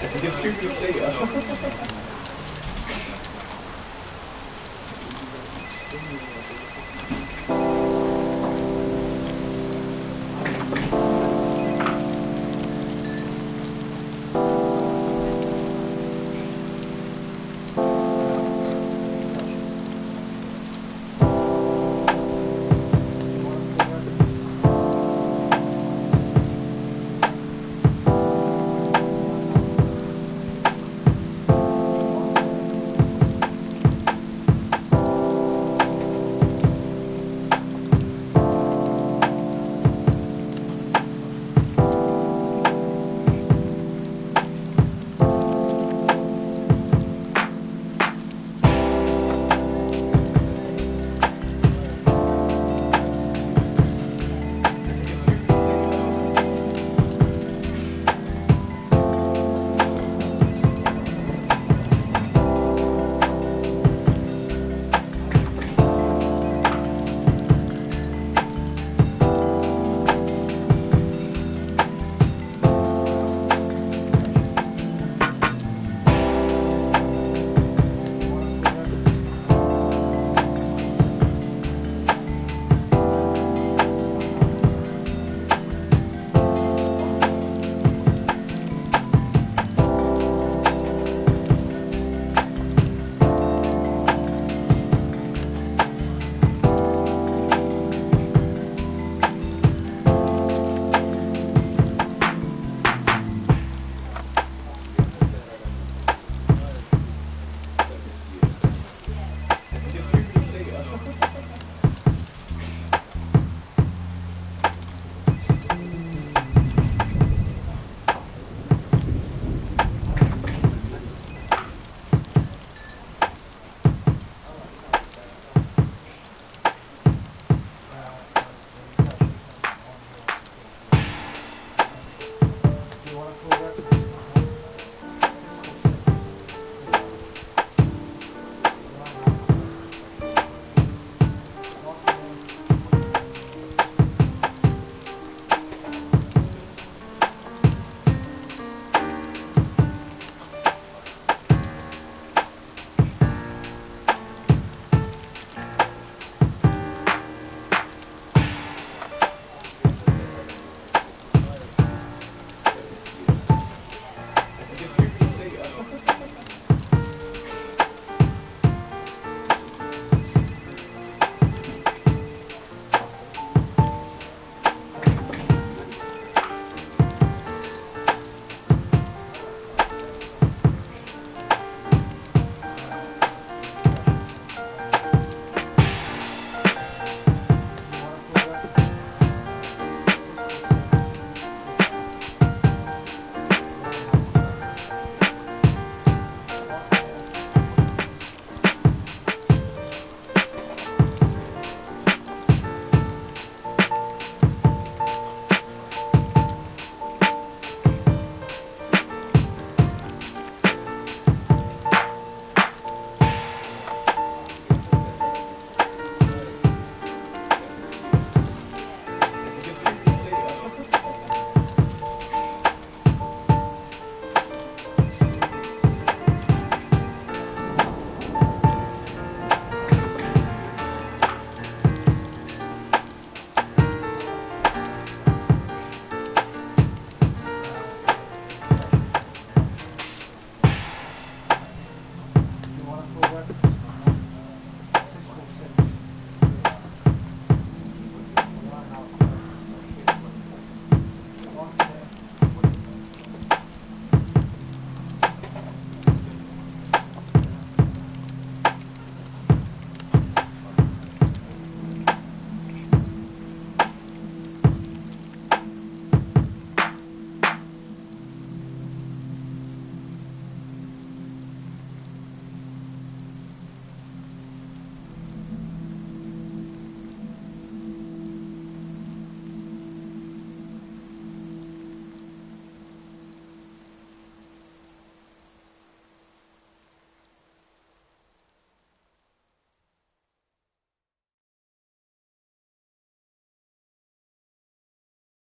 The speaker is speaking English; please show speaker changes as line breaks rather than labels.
Det är kul att se. Over.